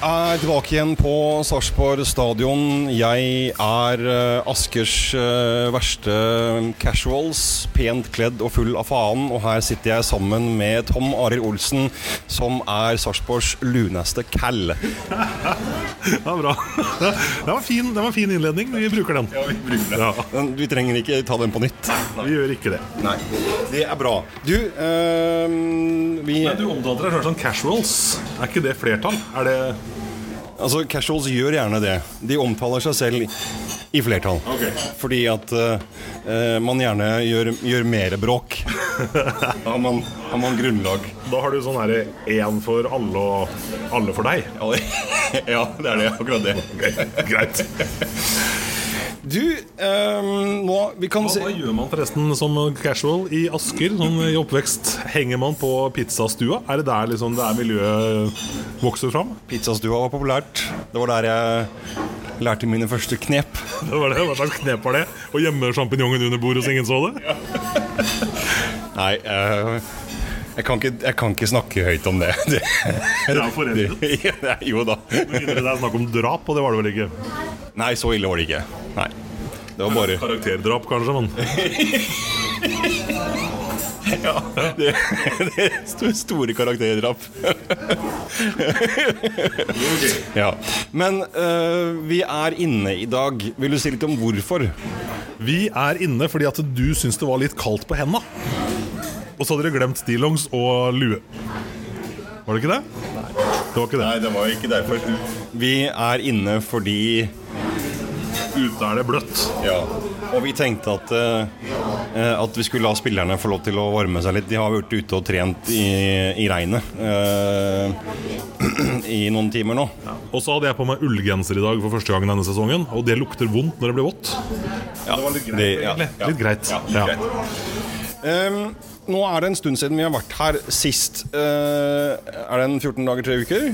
Vi er tilbake igjen på Sarpsborg stadion. Jeg er eh, Askers eh, verste casuals, pent kledd og full av faen. Og her sitter jeg sammen med Tom Arild Olsen, som er Sarpsborgs luneste cal. Ja, bra. Det var fin, det var fin innledning. Vi bruker den. Ja, vi bruker den. Ja, Men Vi trenger ikke ta den på nytt. vi gjør ikke det. Nei, det er bra. Du, øh, vi Men du omtaler deg selv som casuals. Er ikke det flertall? Er det Altså, casuals gjør gjerne det. De omtaler seg selv i flertall. Ok. Fordi at eh, man gjerne gjør, gjør mer bråk. har, man, har man grunnlag. Da har du sånn herre én for alle og alle for deg. Ja, det- er det. Akkurat det. Greit. Du, um, nå Vi kan Hva, se hva gjør man forresten som casual i Asker, sånn i oppvekst? Henger man på pizzastua? Er det der liksom det er miljøet vokser fram? Pizzastua var populært. Det var der jeg lærte mine første knep. Det var det, Hva slags knep var det? Å gjemme sjampinjongen under bordet så ingen så det? Nei, eh, jeg, kan ikke, jeg kan ikke snakke høyt om det. det, er foreldet. det jo da. Mindre det er snakk om drap, og det var det vel ikke? Nei, så ille var det ikke. Nei. Det var bare Karakterdrap, kanskje, men Ja, det, det er store karakterdrap. ja. Men uh, vi er inne i dag. Vil du si litt om hvorfor? Vi er inne fordi at du syns det var litt kaldt på henda. Og så hadde dere glemt stillongs og lue. Var det ikke det? Nei. Det var ikke det. Nei, det var ikke derfor. Vi er inne fordi Ute er det bløtt. Ja. Og vi tenkte at, øh, at vi skulle la spillerne få lov til å varme seg litt. De har vært ute og trent i, i regnet øh, i noen timer nå. Og så hadde jeg på meg ullgenser i dag for første gang denne sesongen, og det lukter vondt når det blir vått. Ja, det var litt greit, egentlig. Litt greit. Ja, litt greit. Ehm, nå er det en stund siden vi har vært her sist. Eh, er det en 14 dager, tre uker?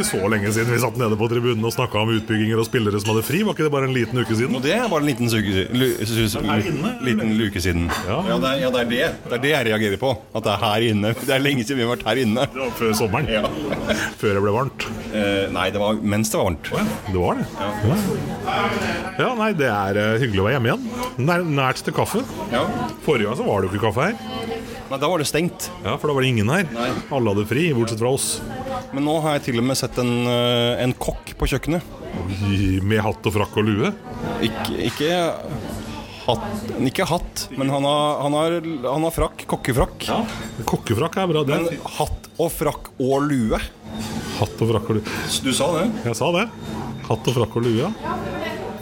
Ikke så lenge siden vi satt nede på tribunen og snakka om utbygginger og spillere som hadde fri. Var ikke det bare en liten uke siden? Og det er bare en liten, suke, lu, su, su, inne, liten luke siden. Ja. Ja, det er, ja, det er det. Det er det jeg reagerer på. At det er her inne. Det er lenge siden vi har vært her inne. Det var før sommeren. Ja. Før det ble varmt. Eh, nei, det var mens det var varmt. Det var det. Ja, ja nei, det er eh, hyggelig å være hjemme igjen. Nær, nært til kaffe. Ja. Forrige gang så var det jo ikke kaffe her. Nei, da var det stengt. Ja, For da var det ingen her. Nei. Alle hadde fri, bortsett fra oss. Men nå har jeg til og med sett en, eh, en kokk på kjøkkenet. Oi, Med hatt og frakk og lue. Ikke, ikke hatt, ikke hatt men han har, han har, han har frakk. Kokkefrakk. Kokkefrakk er bra. Det Men hatt og frakk og lue. hatt og frakk og lue. Du sa det? Jeg sa det. Hatt og frakk og lue.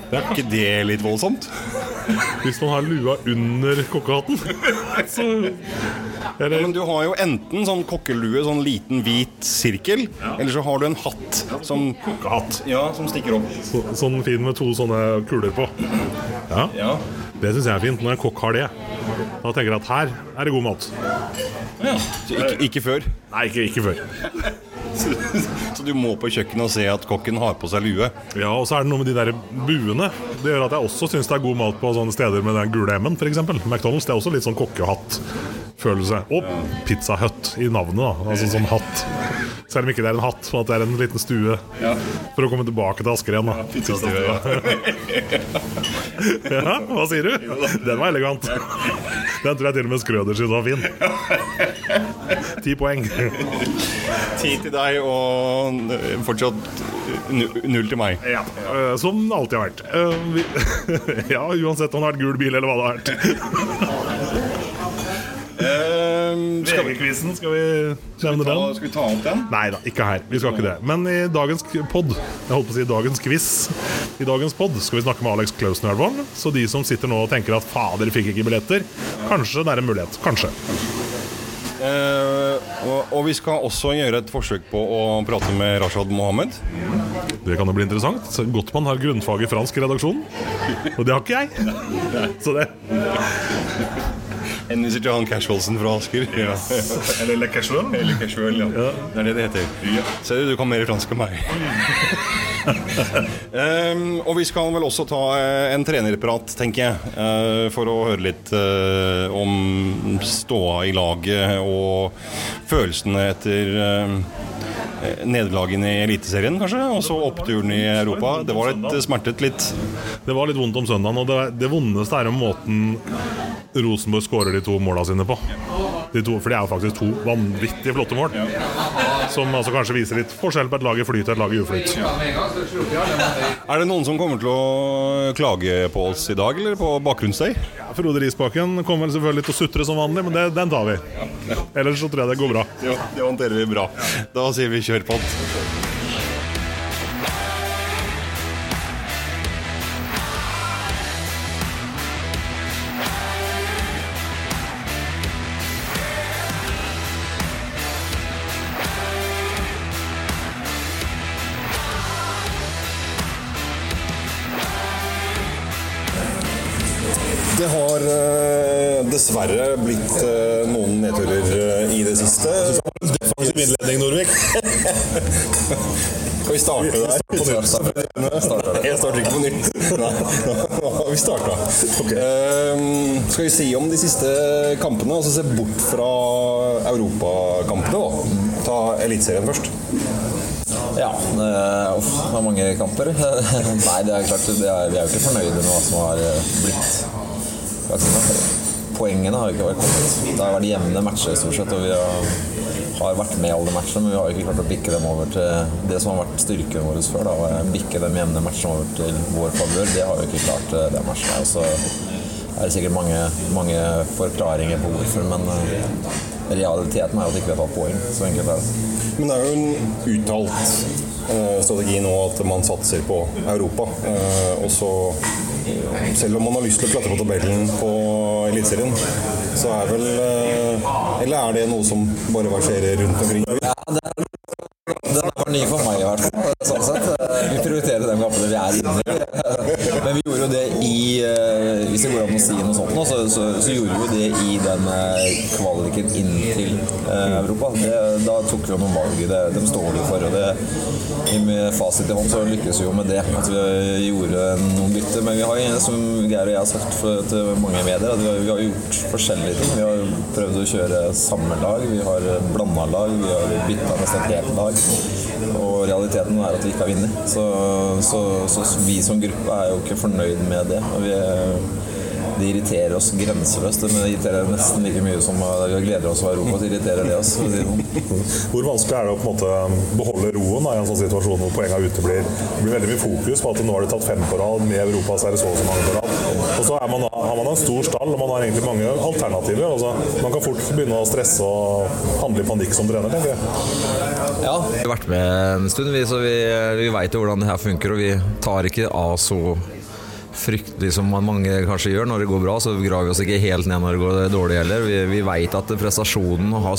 Ja. Det er ikke det litt voldsomt? Hvis man har lua under kokkehatten, så ja, Men du har jo enten sånn kokkelue, sånn liten hvit sirkel, eller så har du en hatt som, kokkehatt. ja, som stikker opp. Så, sånn fin med to sånne kuler på. Ja, Ja. Det syns jeg er fint, når en kokk har det. Da tenker jeg at her er det god mat. Ja. ikke, ikke før. Nei, ikke, ikke før. Så du må på kjøkkenet og se at kokken har på seg lue. Ja, Og så er det noe med de der buene. Det gjør at jeg også syns det er god mat på sånne steder med den gule M-en, f.eks. McDonald's. Det er også litt sånn kokkehatt-følelse. Og Pizza Hut i navnet, da. Altså sånn hatt. Selv om ikke det er en hatt, men at det er en liten stue. For å komme tilbake til Asker igjen, da. Ja, Pizzastue, ja. Ja, hva sier du? Den var elegant. Den tror jeg til og med Skrøder syntes var fin. Ti poeng. Ti til deg og fortsatt null til meg. Ja, øh, Som det alltid har vært. Ja, uansett om det har vært gul bil eller hva det har vært. Ehm, skal, vi, skal vi nevne ta, den? skal vi ta opp den? Nei da, ikke her. Vi skal ikke det. Men i dagens pod, jeg holdt på å si dagens quiz, i dagens pod skal vi snakke med Alex Klausen i. Så de som sitter nå og tenker at fader, fikk ikke billetter, kanskje det er en mulighet. Kanskje. Eh, og, og vi skal også gjøre et forsøk på å prate med Rashad Mohammed. Det kan jo bli interessant. Gottmann har grunnfag i fransk i redaksjonen. Og det har ikke jeg. Så det Henviser til han Casualsen fra Asker. Ja. Eller le casual. Eller casual, ja. Det er det det heter. Ser du, du kan mer fransk enn meg. um, og vi skal vel også ta eh, en trenerprat, tenker jeg. Uh, for å høre litt uh, om ståa i laget og følelsene etter uh, nederlagene i Eliteserien, kanskje. Og så oppturen i Europa. Det var litt smertet litt. Det var litt vondt om søndagen, og det, det vondeste er om måten Rosenborg skårer de to måla sine på. De to, for det er jo faktisk to vanvittig flotte mål. Som altså kanskje viser litt forskjell på et lag i flyt og et lag i uflyt. Er det noen som kommer til å klage på oss i dag, eller på bakgrunnsstøy? Ja, Frode Risbakken kommer vel selvfølgelig til å sutre som vanlig, men det, den tar vi. Ellers så tror jeg det går bra. Jo, det håndterer vi bra. Da sier vi kjør på. Skal vi? Jeg starter ikke på nytt. Nei, nå har vi starta. Ehm, skal vi si om de siste kampene, altså se bort fra europakampene, da. Ta Eliteserien først. Ja, det er, uff, det er mange kamper. Nei, det er klart, det er, vi er jo ikke fornøyde med hva som har eh, blitt. Poengene har jo ikke vært kommet. Det har vært jevne matcher stort sett, og vi har, har vært med i alle matchene, men vi har ikke klart å bikke dem over til det som har vært styrken vår før. Da, bikke dem jevne matchene over til vår favør. Det har vi ikke klart det matchet. her. Så er det sikkert mange, mange forklaringer på hvorfor, men eh, realiteten er jo at vi ikke tatt poeng. Så enkelt er det. Men det er jo en uttalt eh, strategi nå at man satser på Europa. Eh, og så, selv om man har lyst til å klatre på tabellen på Eliteserien, så er vel eh, Eller er det noe som bare verserer rundt omkring? Ja, det er den var ny for meg i hvert fall. Sånn sett. Vi prioriterer de kampene vi er inne i. Vi gjorde jo det i eh, Hvis det går an å si noe sånt nå, så, så, så gjorde vi det i den eh, kvaliken inn til eh, Europa. Det, da tok vi jo noen valg. Det, de står vi for. Og det, med fasit i hånd så lykkes vi jo med det. At vi gjorde noen bytter. Men vi har som Geir og jeg har sagt til mange medier, at vi har, vi har gjort forskjellige ting. Vi har prøvd å kjøre samme lag. Vi har blanda lag. Vi har bytta nesten helt lag. Realiteten er at vi ikke har vunnet. Så, så, så, vi som gruppe er jo ikke fornøyd med det. Og vi, det irriterer oss grenseløst. Men det irriterer nesten like mye som vi gleder oss over Europa. Så irriterer det oss. Hvor vanskelig er det å på en måte beholde roen da, i en sånn situasjon hvor poengene uteblir? Det blir veldig mye fokus på at nå har de tatt fem på rad, med Europa så er det så og så mange på rad. Og så man, har man en stor stall, og man har egentlig mange alternativer. Altså, man kan fort begynne å stresse og handle i panikk som trener, tenker jeg. Ja, vi har vært med en stund, vi, så vi, vi veit jo hvordan det her funker. Og vi tar ikke av så fryktelig som mange kanskje gjør. Når det går bra, så graver vi oss ikke helt ned når det går dårlig heller. Vi, vi veit at prestasjonen har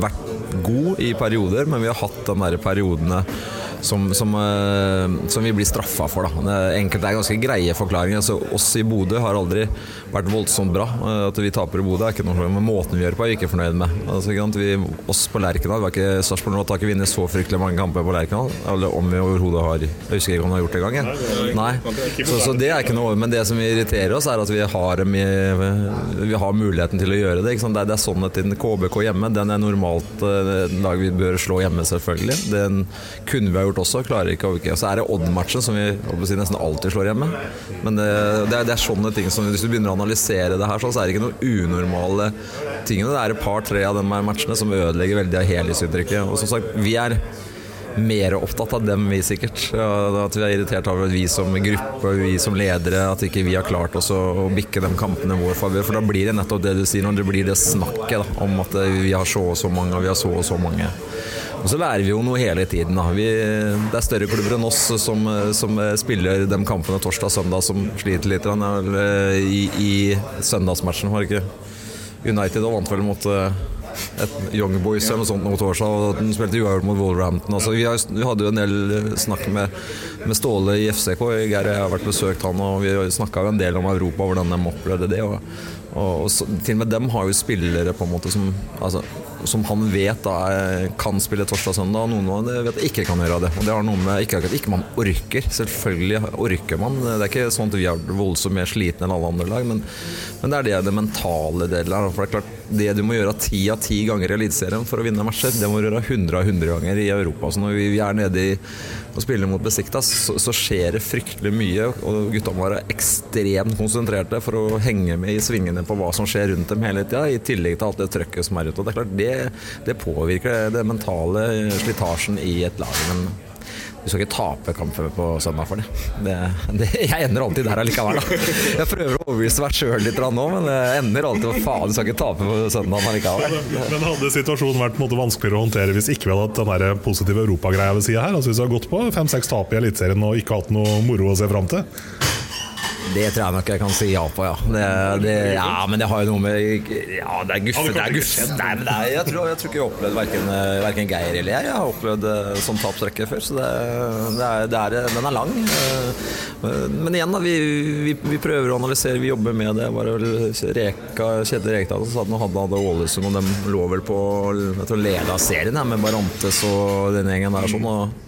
vært god i perioder, men vi har hatt de der periodene som, som, som, vi blir straffa for. Da. Enkelte er ganske greie forklaringer. Altså, oss i Bodø har aldri vært voldsomt bra. At vi taper i Bodø er ikke noe men måten vi gjør på er vi ikke fornøyd med. Altså, vi, oss på Lerkendal Sarpsborg har ikke vunnet så fryktelig mange kamper på Lerkendal. Eller om vi overhodet har Jeg husker ikke om vi har gjort det engang. Nei. Så, så, det er ikke noe Men det som irriterer oss, er at vi har, vi har muligheten til å gjøre det. Det er, det er at KBK hjemme, den er normalt en lag vi bør slå hjemme, selvfølgelig. Den kunne vi ha gjort også. Klarer ikke å Så er det Odd-matchen som vi si, nesten alltid slår hjemme. Men det, det, er, det, er, sånne ting som Hvis du begynner å analysere det her, så er det ikke noen unormale ting. Det er et par-tre av de matchene som ødelegger veldig av helhetsinntrykket. Og som sagt, vi er mer opptatt av dem, vi sikkert. At vi er irritert over vi som gruppe, vi som ledere, at ikke vi har klart oss å bikke de kampene i vår favør. For da blir det nettopp det du sier, når det blir det snakket da, om at vi har så og så mange, og vi har så og så mange. Og så lærer vi jo noe hele tiden. Vi, det er større klubber enn oss som, som spiller de kampene torsdag og søndag som sliter litt i, i søndagsmatchen, var det ikke? United og vant vel mot et Young Boys eller noe sånt noe torsdag, og den spilte uavgjort mot Wolverhampton. Altså, vi, har, vi, hadde jo en del snakk med, med Ståle i FCK. Geir jeg har vært besøkt han, og vi snakka en del om Europa, hvordan de opplevde det. Og, og, og til og med dem har jo spillere på en måte som altså, som han vet da kan spille torsdag og noen av dem vet ikke kan gjøre det. Og det har noe med ikke at ikke man orker. Selvfølgelig orker man. Det er ikke sånn at vi er voldsomt mer slitne enn alle andre lag, men, men det er det, det mentale delen her. For det er klart, det du må gjøre ti av ti ganger i Eliteserien for å vinne matcher, det må du gjøre hundre av hundre ganger i Europa. Så når vi er nede i og spiller mot Besiktas, så, så, skjer det fryktelig mye. Og gutta må være ekstremt konsentrerte for å henge med i svingene på hva som skjer rundt dem hele tida, i tillegg til alt det trøkket som er ute. Og det er klart, det, det påvirker det mentale slitasjen i et lag. Men du skal ikke tape kampen på søndag for det. det, det jeg ender alltid der allikevel, da. Jeg prøver å overbevise meg sjøl litt nå, men jeg ender alltid med faen, du skal ikke tape på søndag allikevel. Men hadde situasjonen vært måte, vanskeligere å håndtere hvis ikke vi hadde hatt den positive europagreia ved sida her? Altså Hvis vi hadde gått på fem-seks tap i Eliteserien og ikke hatt noe moro å se fram til? Det tror jeg nok jeg kan si ja på, ja. Det, det, ja men det har jo noe med Ja, det er guffe. Det er guffe. Nei, men er, jeg, tror, jeg tror ikke jeg har opplevd verken, verken Geir eller jeg. Jeg har opplevd sånn tapstrekke før, så det, det er, er, den er lang. Men igjen, da. Vi, vi, vi, prøver å analysere, vi jobber med det. Bare Reka, Kjetil Rekdal sa at nå hadde han Ålesund, og de lå vel på jeg tror leda serien her med Barantes og den gjengen der. sånn og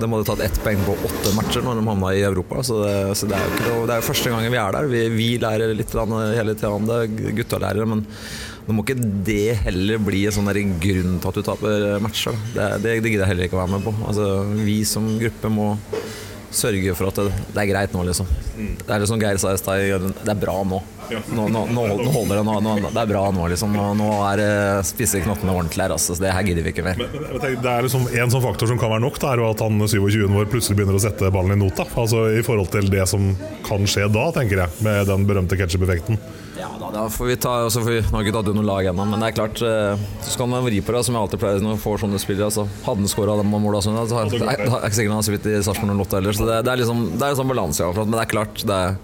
de hadde tatt ett poeng på åtte matcher når de havna i Europa. Så det, så det er jo ikke det er første gangen vi er der. Vi, vi lærer litt hele tida gutta lærer. Men nå må ikke det heller bli en sånn grunn til at du taper matcher. Det, det, det gidder jeg heller ikke å være med på. Altså, vi som gruppe må sørge for at det, det er greit nå, liksom. Det er litt som Geir sa i stad, det er bra nå. Nå, nå, nå, holder det. Nå, det er bra nå, liksom. Nå, er det spisser knottene ordentlig her. Altså. Det her gidder vi ikke mer. Men, men, det er liksom En sånn faktor som kan være nok, det er jo at han 27-en vår plutselig begynner å sette ballen i nota. Altså I forhold til det som kan skje da, tenker jeg, med den berømte ketsjup-effekten. Ja, da, da, får vi ta får vi, Nå har ikke tatt noe lag ennå, men det er klart eh, Så skal man vri på det, som jeg alltid pleier når man får sånne spillere. Altså, hadde han skåra de måla, så det er ikke sikkert han har spilt i Sarpsborg 08 heller. Så det, det, er liksom Det er en sånn balanse, ja, men det er klart det er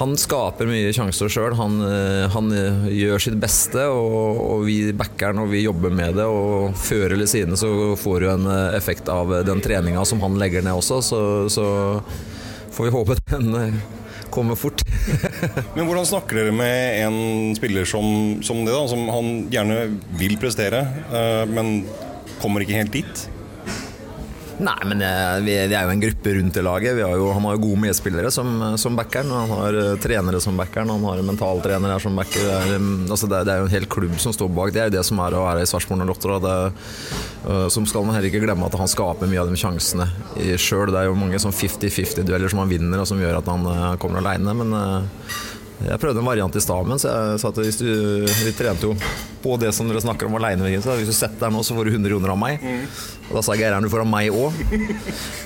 han skaper mye sjanser sjøl. Han, eh, han, eh, gjør sitt beste, og, og vi backer han og vi jobber med det. Og før eller siden så får du en effekt av den treninga som han legger ned også, så, så får vi håpe den kommer fort. Men hvordan snakker dere med en spiller som, som det, da, som han gjerne vil prestere, men kommer ikke helt dit? Nei, men eh, vi, vi, er jo en gruppe rundt det laget. Har jo, han har jo gode medspillere som, som backeren. Han har uh, trenere som backeren, han har mentaltrenere som backer. Det er, um, altså det, det er, jo en hel klubb som står bak. Det er jo det som er å være i Sarpsborg og Lotter. Uh, som skal man heller ikke glemme at han skaper mye av de sjansene sjøl. Det er jo mange sånn 50-50-dueller som han vinner, og som gjør at han uh, kommer aleine. Men jeg prøvde en variant i stad, så jeg sa at hvis du, vi trente jo på det som dere snakker om aleine. Hvis du setter deg nå, så får du 100 kroner av meg. Og da sa Geir du får av meg òg.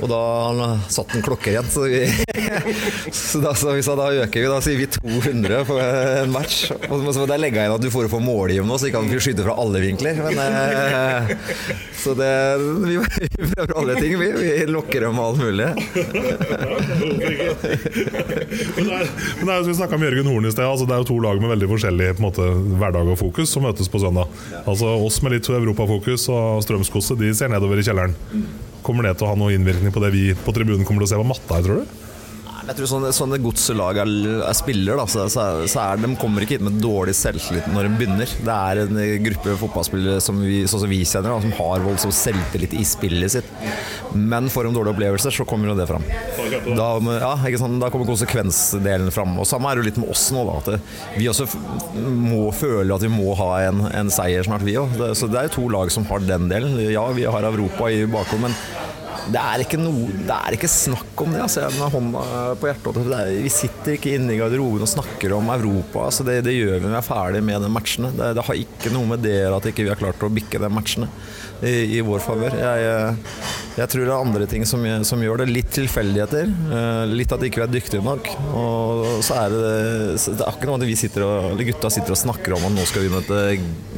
Og da satt en klokke igjen, så, så da sa vi da øker vi. Da sier vi 200 for en match. Og så må jeg legge inn at du får det for nå, så ikke han får skyte fra alle vinkler. Men, eh, så det, vi, prøver alle ting, vi. Vi lokker dem med alt mulig. men det er, men vi snakka med Jørgen Horn i sted. Altså, det er jo to lag med veldig forskjellig måte, hverdag og fokus som møtes på søndag. Altså Oss med litt europafokus og Strømsgodset ser nedover i kjelleren. Kommer det til å ha noen innvirkning på det vi på tribunen kommer til å se på matta her, tror du? Jeg tror sånne, sånne godslag er, er spiller, da, så, så, er, de kommer ikke hit med dårlig selvtillit når de begynner. Det er en gruppe fotballspillere som vi, sånn som vi kjenner, da, som har voldsom selvtillit i spillet sitt. Men får de dårlige opplevelser, så kommer jo det fram. Da, ja, da kommer konsekvensdelen fram. Og Samme er det litt med oss nå. Da, at vi også må føle at vi må ha en, en seier snart, vi òg. Så det er jo to lag som har den delen. Ja, vi har Europa i bakgrunnen, men det er noe Det er ikke snakk om det. Altså, med hånda på hjertet. Er, vi sitter ikke inne i garderoben og snakker om Europa. Altså, det, det, gjør vi når vi er ferdig med de matchene. Det, det, har ikke noe med det at ikke vi ikke har klart å bikke de matchene i, i vår favør. Jeg, jeg, tror det er andre ting som, som, gjør det. Litt tilfeldigheter. Eh, litt at ikke vi er dyktige nok. Og så er det så Det er ikke noe at vi sitter og, gutta sitter og snakker om at nå skal vi møte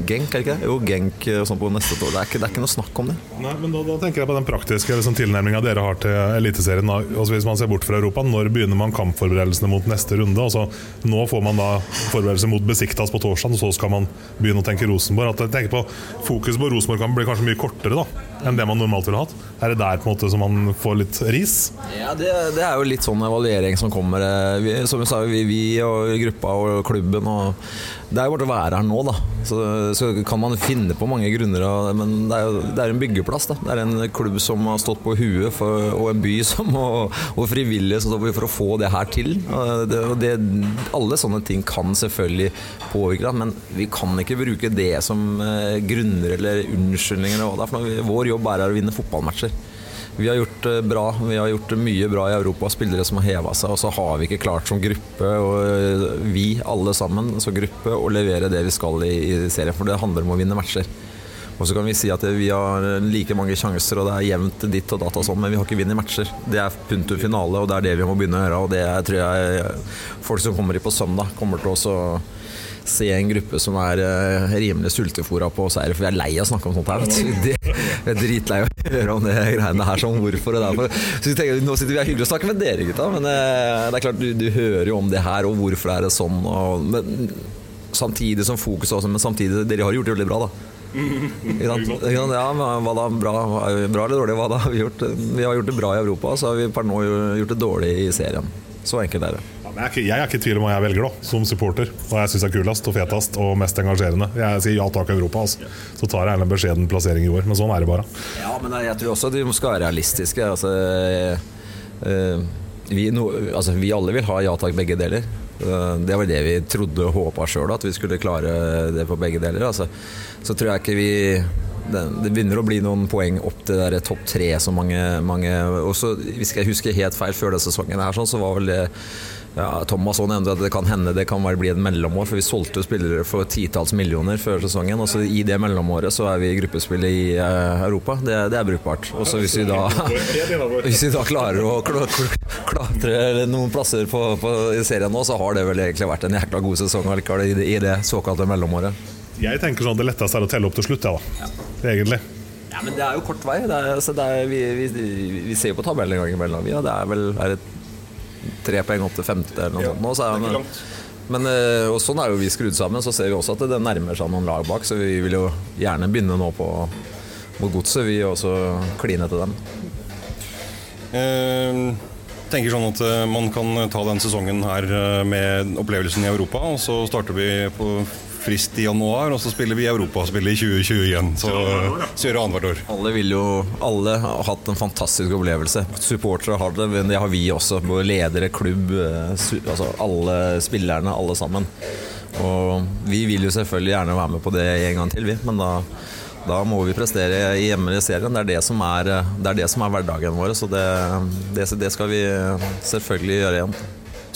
Genk, er det ikke det? Jo, Genk eh, sånn på neste år. Det er ikke, det er ikke noe snakk om det. Nei, men da, da tenker jeg på den praktiske liksom, tilnærminga dere har til Eliteserien. Altså, hvis man ser bort fra Europa, når begynner man kampforberedelsene mot neste runde? Altså, nå får man da forberedelser mot Besiktas på torsdag, og så skal man begynne å tenke Rosenborg. At tenker på Fokus på Rosenborg-kampen blir kanskje mye kortere da enn det man normalt ville hatt. Er det der på en måte som man får litt ris? Ja, det, det, er jo litt sånn evaluering som kommer. Eh, vi, som vi sa, vi, vi og gruppa og klubben. Og det er jo bare å være her nå, da. Så, så kan man finne på mange grunner. Men det er jo det er en byggeplass. da Det er en klubb som har stått på huet, for, og en by som, og, og frivillige som står for å få det her til. Det, det, alle sånne ting kan selvfølgelig påvirke, men vi kan ikke bruke det som eh, grunner eller unnskyldninger. Vår jobb er å vinne fotballmatcher. Vi har gjort det bra. Vi har gjort mye bra i Europa. Spillere som har heva seg. Og så har vi ikke klart som gruppe, og eh, vi alle sammen som gruppe, å levere det vi skal i, i serien. For det handler om å vinne matcher. Og så kan vi si at vi har like mange sjanser og det er jevnt ditt og datt og sånn, men vi har ikke vunnet matcher. Det er punktum finale, og det er det vi må begynne å gjøre. Og det tror jeg folk som kommer hit på søndag, kommer til å se en gruppe som er uh, rimelig sultefòra på seier. For vi er lei av å snakke om sånt her. Vet du. Vi er dritlei av høre om det greiene her, sånn hvorfor og derfor. Så jeg tenker, Nå sitter vi her hyggelig og snakker med dere, gutta, men eh, det er klart du, du, hører jo om det her, og hvorfor er det sånn. Og, men, samtidig som fokus også, men samtidig Dere har gjort det veldig bra, da. Ja, hva da? Bra, bra eller dårlig? Hva da? Vi, gjort, vi har gjort det bra i Europa, så har vi per nå gjort det dårlig i serien. Så enkelt er det. Jeg er, ikke, jeg er ikke i tvil om hva jeg velger da, som supporter. Hva jeg syns er kulest og fetest og mest engasjerende. Jeg sier ja takk Europa, altså. så tar jeg en beskjeden plassering i år. Men sånn er det bare. Ja, men jeg tror også de skal være realistiske. Altså, øh, vi, no, altså, vi, alle vil ha ja takk begge deler. Det var det vi trodde og håpa sjøl, at vi skulle klare det på begge deler. Altså. Så tror jeg ikke vi det, det, begynner å bli noen poeng opp til det topp tre. Så mange, mange også, Hvis jeg husker helt feil før denne sesongen, her, sånn, så var vel det ja, Thomas også nevnte at det kan hende det kan bli et mellomår, for vi solgte spillere for titalls millioner før sesongen. og så I det mellomåret så er vi i gruppespillet i uh, Europa. Det, det, er brukbart. Og så hvis, hvis, vi da klarer å klatre noen plasser på, på, i serien nå, så har det vel egentlig vært en jækla god sesong i det, i det såkalte mellomåret. Jeg tenker sånn at det letteste er å telle opp til slutt, ja, da. Egentlig. Ja, men det er jo kort vei. Er, altså, er, vi, vi, vi, ser jo på tabellen en gang imellom. Ja, det er vel er et tre poeng opp til femte eller noe ja, sånt. Nå, så er han, men eh, og sånn er jo vi skrudd sammen. Så ser vi også at det nærmer seg noen lag bak, så vi vil jo gjerne begynne nå på på godset, vi også kline til dem. Eh, tenker sånn at eh, man kan ta den sesongen her eh, med opplevelsen i Europa, og så starter vi på frist i januar, og så spiller vi Europaspill i 2020 igjen. Så, så gjør det annethvert år. Alle vil jo Alle har hatt en fantastisk opplevelse. Supportere har det, men det har vi også. Både ledere, klubb, eh, altså alle spillerne, alle sammen. Og vi vil jo selvfølgelig gjerne være med på det en gang til, vi. Men da, da må vi prestere i hjemme i serien. Det er det som er, det er, det som er hverdagen vår. Så det, det, det skal vi selvfølgelig gjøre igjen.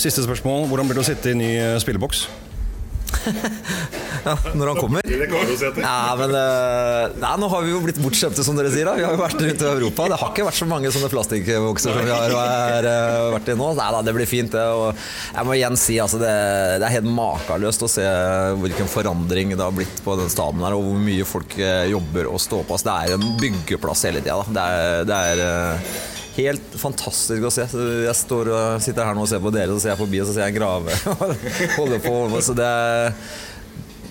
Siste spørsmål. Hvordan blir det å sitte i ny spilleboks? Ja, når han kommer. Ja, men uh, nei, Nå har vi jo blitt bortskjemte, som dere sier. Da. Vi har jo vært rundt i Europa. Det har ikke vært så mange sånne plastikkbokser som vi har uh, vært i nå. Nei da, det blir fint. Det. Og jeg må igjen si altså, det, det, er helt makeløst å se hvilken forandring det har blitt på den staden her, og hvor mye folk eh, jobber og står på. Altså, det er en byggeplass hele tida. Det er, det er helt fantastisk å se. Jeg står og sitter her nå og ser på dere, så ser jeg forbi og så ser jeg en grave. Holder på så det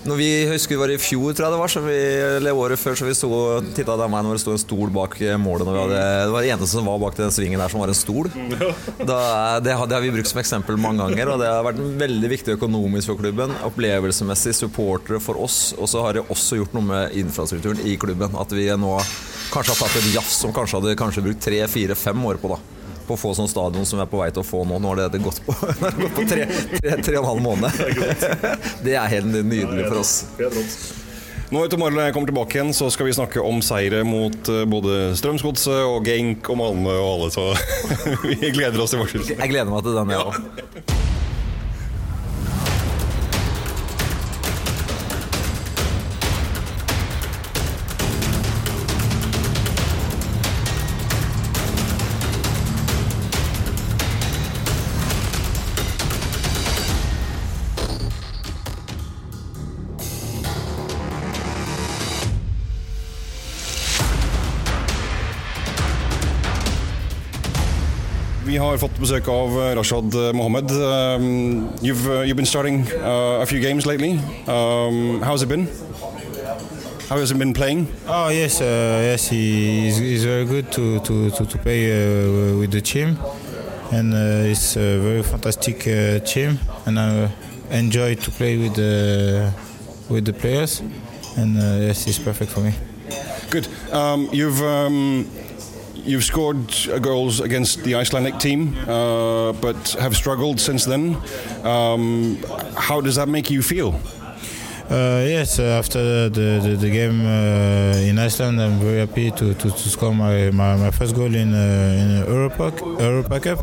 når vi husker det var i fjor, tror jeg det var, vi, eller året før, så vi så titta der meg når det sto en stol bak målet. Hadde, det var det eneste som var bak den svingen der som var en stol. Da, det, har vi brukt som eksempel mange ganger, og det har vært veldig viktig økonomisk for klubben. Opplevelsesmessig, supportere for oss, og så har det også gjort noe med infrastrukturen i klubben. At vi nå kanskje har tatt et jafs som kanskje hadde kanskje brukt tre, fire, fem år på. da på å få sånn stadion som vi er på vei til å få nå. Nå har det gått på, gått på tre, tre, tre, og en halv måned. Det er helt nydelig for oss. Nå etter morgenen kommer tilbake igjen, så skal vi snakke om seire mot eh, både Strømsgodset og Genk og Malmö og alle, så vi gleder oss til fortsettelsen. Jeg gleder meg til den, jeg ja. òg. Har fått besøk av eh, Rashad eh, Mohammed. Um, you've, uh, you've been starting uh, a few games lately. Um, how's it been? How has it been playing? Oh yes, uh, yes, he is he's very good to to, to, to play uh, with the team, and uh, it's a very fantastic uh, team, and I enjoy to play with the with the players, and uh, yes, it's perfect for me. Good. Um, you've um, you've scored uh, goals against the Icelandic team, uh, but have struggled since then. Um, how does that make you feel? Uh, yes, uh, after the, the, the game uh, in Iceland, I'm very happy to, to, to score my, my, my first goal in uh, in Europa Europa Cup.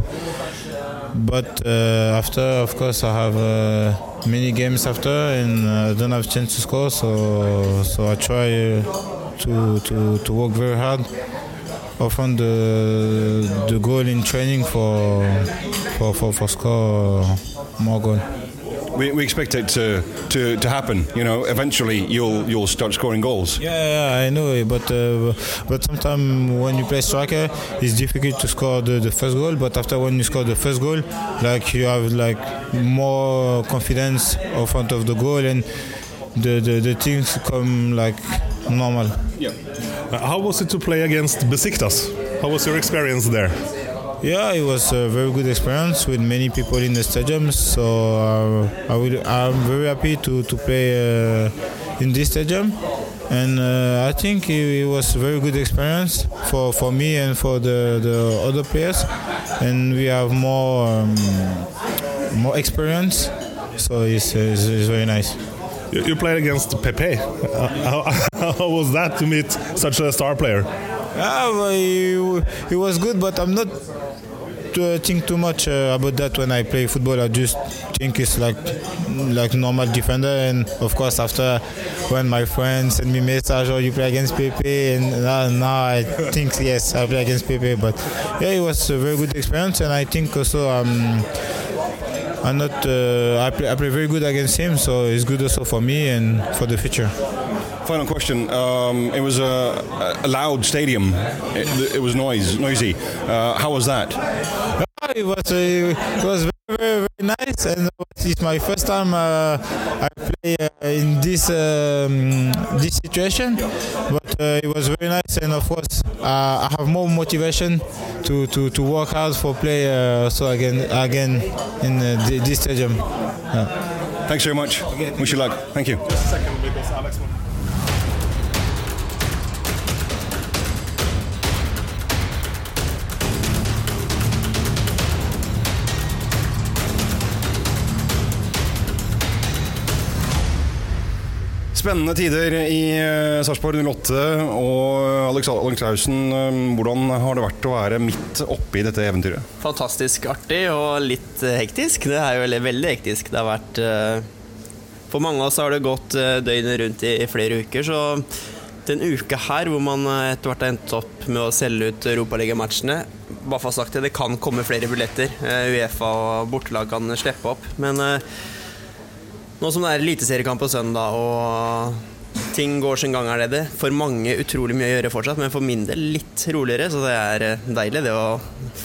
But uh, after, of course, I have many games after, and I don't have chance to score. So so I try to, to to work very hard. Often the the goal in training for for for, for score more goal. We, we expect it to, to, to happen. You know, eventually you'll you'll start scoring goals. Yeah, yeah, I know it, but uh, but sometimes when you play striker, it's difficult to score the, the first goal. But after when you score the first goal, like you have like more confidence in front of the goal, and the the, the things come like normal. Yeah. Uh, how was it to play against Besiktas? How was your experience there? Yeah, it was a very good experience with many people in the stadium. So uh, I will, I'm very happy to to play uh, in this stadium, and uh, I think it, it was a very good experience for, for me and for the, the other players, and we have more um, more experience. So it's, it's, it's very nice. You, played against Pepe. Uh, how, how was that to meet such a star player? Yeah, well, it, it was good, but I'm not to think too much uh, about that when I play football. I just think it's like like normal defender, and of course after when my friends send me message or you play against Pepe, and now, now I think yes I play against Pepe. But yeah, it was a very good experience, and I think also um, I'm not uh, I play I play very good against him, so it's good also for me and for the future. Final question. Um, it was a, a loud stadium. It, it was noise, noisy. Uh, how was that? It was uh, it was nice, and it's my first time uh, I play uh, in this um, this situation. But uh, it was very nice, and of course uh, I have more motivation to, to, to work hard for play uh, so again again in uh, this stadium. Yeah. Thanks very much. Wish you luck. Thank you. Spennende tider i eh, Sarpsborg 08 og Alex Alex Klausen. eh, Hvordan har det vært å være midt oppi dette eventyret? Fantastisk artig og litt eh, hektisk. Det er jo veldig, veldig hektisk. Det har vært eh, For mange av oss har det gått eh, døgnet rundt i, i flere uker, så den uka her hvor man eh, etter hvert har endt opp med å selge ut Europaligamatchene Bare for å ha sagt det, det kan komme flere billetter. Eh, Uefa og bortelag kan slippe opp. Men eh, nå som det er eliteseriekamp på søndag og ting går sin gang nede, for mange utrolig mye å gjøre fortsatt, men for min del litt roligere, så det er eh, deilig det å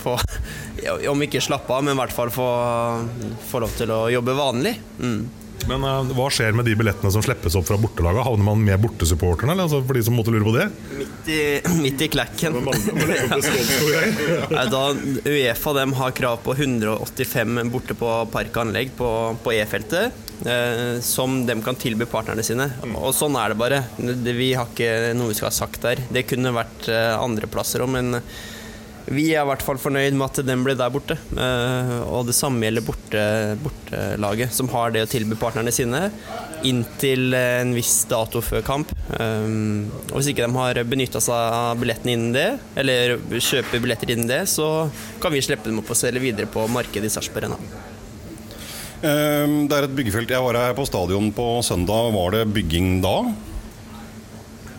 få Om ikke slappe av, men i hvert fall få, få lov til å jobbe vanlig. Mm. Men uh, hva skjer med de billettene som slippes opp fra bortelaget? Havner man med bortesupporterne, eller? Altså, for de som måtte lure på det? Midt i, midt i klekken. Nei, da, Uefa dem har krav på 185 borte på parkanlegg på, på E-feltet, som de kan tilby partnerne sine. Og sånn er det bare. Vi har ikke noe vi skal ha sagt der. Det kunne vært eh, andre plasser òg, men vi er i hvert fall fornøyd med at den ble der borte. Eh, og det samme gjelder borte, bortelaget, som har det å tilby partnerne sine inntil en viss dato før kamp. Og hvis ikke de har benytta seg av billettene innen det, eller kjøper billetter innen det, så kan vi slippe dem opp og selge videre på markedet i Sarpsborg. Eh, Det er et byggefelt. Jeg var her på stadion på søndag. Var det bygging da?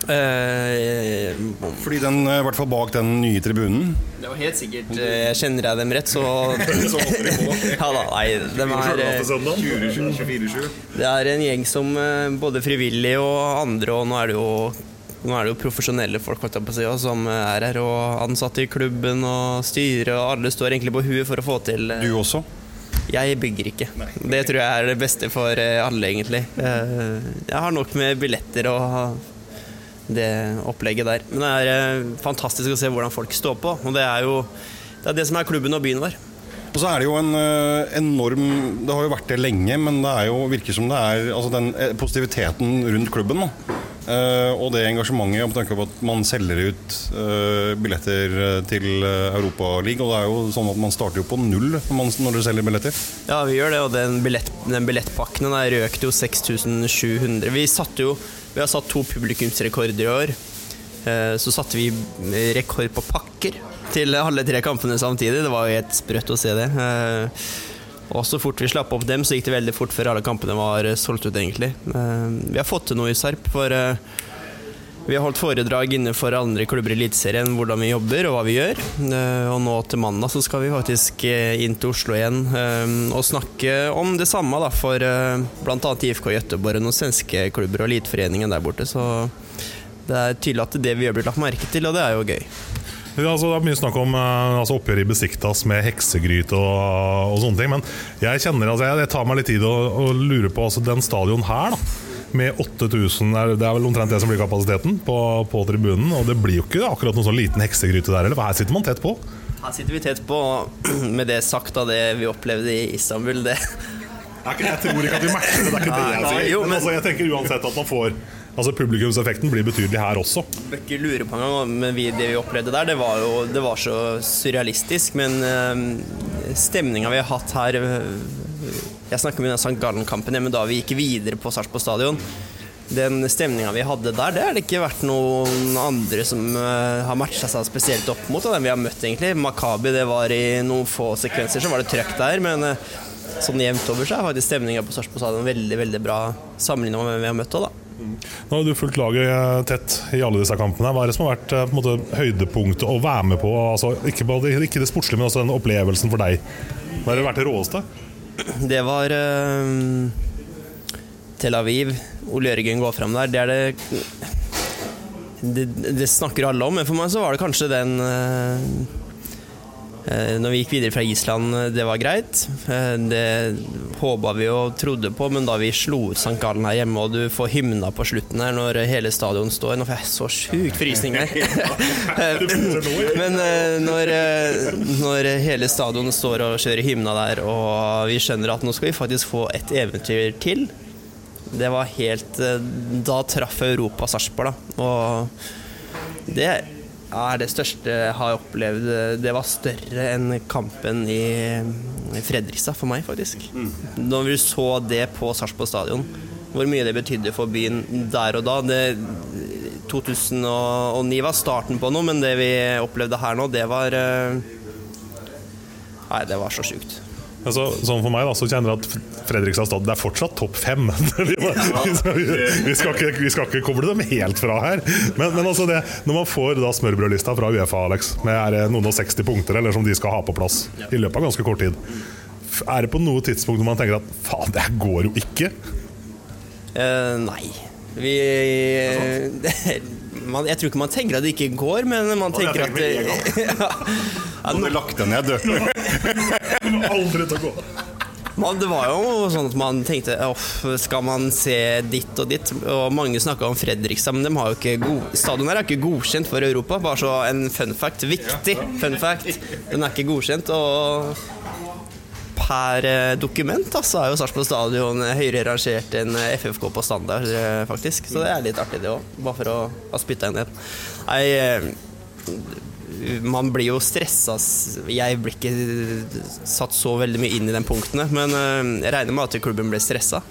Eh, Fordi den, eh, i hvert fall bak den nye tribunen det var helt sikkert Jeg Kjenner jeg dem rett, så Ja da, nei, de er eh, Det er en gjeng som eh, både frivillige og andre, og nå er det jo nå er det jo profesjonelle folk holdt jeg på å si, som er her, og ansatte i klubben og styret, og alle står egentlig på huet for å få til eh, Du også? Jeg bygger ikke. Det tror jeg er det beste for eh, alle, egentlig. Eh, Jeg har nok med billetter og det opplegget der. Men det er eh, fantastisk å se hvordan folk står på. Og det er jo det, er det som er klubben og byen vår. Og så er det jo en uh, enorm Det har jo vært det lenge, men det er jo, virker som det er altså den eh, positiviteten rundt klubben. Da. Uh, og det engasjementet med tanke på at man selger ut uh, billetter til Europaligaen. Og det er jo sånn at man starter jo på null når, du selger billetter. Ja, vi gjør det, og den, billett, den billettpakken den røkte jo 6700. Vi jo Vi har satt to publikumsrekorder i år. Uh, så satte vi rekord på pakker til alle tre kampene samtidig. Det var jo helt sprøtt å se det. Eh, og så fort vi slapp opp dem, så gikk det veldig fort før alle kampene var solgt ut, egentlig. Eh, vi har fått til noe i Sarp, for eh, vi har holdt foredrag innenfor andre klubber i Eliteserien hvordan vi jobber og hva vi gjør. Og nå til mandag så skal vi faktisk inn til Oslo igjen og snakke om det samme da, for bl.a. IFK Gøteborg og noen svenske klubber og Eliteforeningen der borte. Så det er tydelig at det vi gjør, blir lagt merke til, og det er jo gøy. Altså, det er mye snakk om uh, altså, oppgjør i Besiktas med heksegryte og, og, sånne ting. Men jeg kjenner, altså, jeg, det tar meg litt tid å, og lure på altså, den stadion her. da med 8000, Det er vel omtrent det som blir kapasiteten på, på, tribunen. Og det blir jo ikke akkurat noen sånn liten heksegryte der heller, for her sitter man tett på. Her sitter vi tett på. Med det sagt av det vi opplevde i Istanbul, det Jeg tror ikke at vi matcher det, det er ikke det jeg sier. Men altså, jeg tenker uansett at man får Altså Publikumseffekten blir betydelig her også. Bør ikke lure på engang, men vi, det vi opplevde der, det var jo det var så surrealistisk. Men øh, stemninga vi har hatt her uh, Jeg snakker om St. Gallen-kampen men da vi gikk videre på Sarpsborg stadion. Den stemninga vi hadde der, det har det ikke vært noen andre som uh, har matcha seg spesielt opp mot. den vi har møtt, egentlig. Makabi, det var i noen få sekvenser så var det trøkk der. Men sånn jevnt over så er faktisk stemninga på Sarpsborg stadion veldig veldig bra sammenlignet med hvem vi har møtt òg, da. Nå har du fulgt laget eh, tett i alle disse kampene. Hva er det som har vært eh, måte, høydepunktet å være med på? Altså, ikke, det, ikke, det sportslige, men også den opplevelsen for deg. Hva har det vært det råeste? Det var uh, Tel Aviv. Ole Jørgen går fram der. Det er det, det Det snakker alle om, men for meg så var det kanskje den uh, når vi gikk videre fra Island, eh, det var greit. Eh, det håpa vi og trodde på, men da vi slo ut St. Gallen her hjemme, og du får hymna på slutten her når hele stadion står Nå får jeg så sjukt frysninger! men når, når hele stadion står og kjører hymna der, og vi skjønner at nå skal vi faktisk få et eventyr til Det var helt Da traff Europa Sarpsborg, da. Og det er det største jeg har opplevd. Det var større enn kampen i Fredrikstad for meg, faktisk. Mm. Når vi så det på Sarpsborg stadion, hvor mye det betydde for byen der og da det, 2009 var starten på noe, men det vi opplevde her nå, det var eh, Nei, det var så sjukt. Altså, sånn for meg da, så kjenner jeg at Fredrikstad stad det er fortsatt topp fem. vi, skal ikke, vi skal ikke koble dem helt fra her. Men, men altså det, når man får da smørbrødlista fra Uefa Alex, med noen og 60 punkter eller som de skal ha på plass i løpet av ganske kort tid, er det på noe tidspunkt når man tenker at faen, det går jo ikke? Uh, nei. Vi man, Jeg tror ikke man tenker at det ikke går, men man tenker at det, ja, ja, Nå lagt deg ned, du. Aldri til å gå. Man, det var jo sånn at man tenkte off, skal man se ditt og ditt? Og mange snakka om Fredrikstad, men de har jo ikke stadion her er ikke godkjent for Europa. Bare så en fun fact. Viktig fun fact. Den er ikke godkjent. Og per eh, dokument altså, er jo Sarpsborg stadion høyere rangert enn FFK på standard, eh, faktisk. Så det er litt artig, det òg. Bare for å ha spytta inn det. Nei, eh, man blir jo stressa. Jeg blir ikke satt så veldig mye inn i de punktene, men eh, jeg regner med at klubben ble stressa.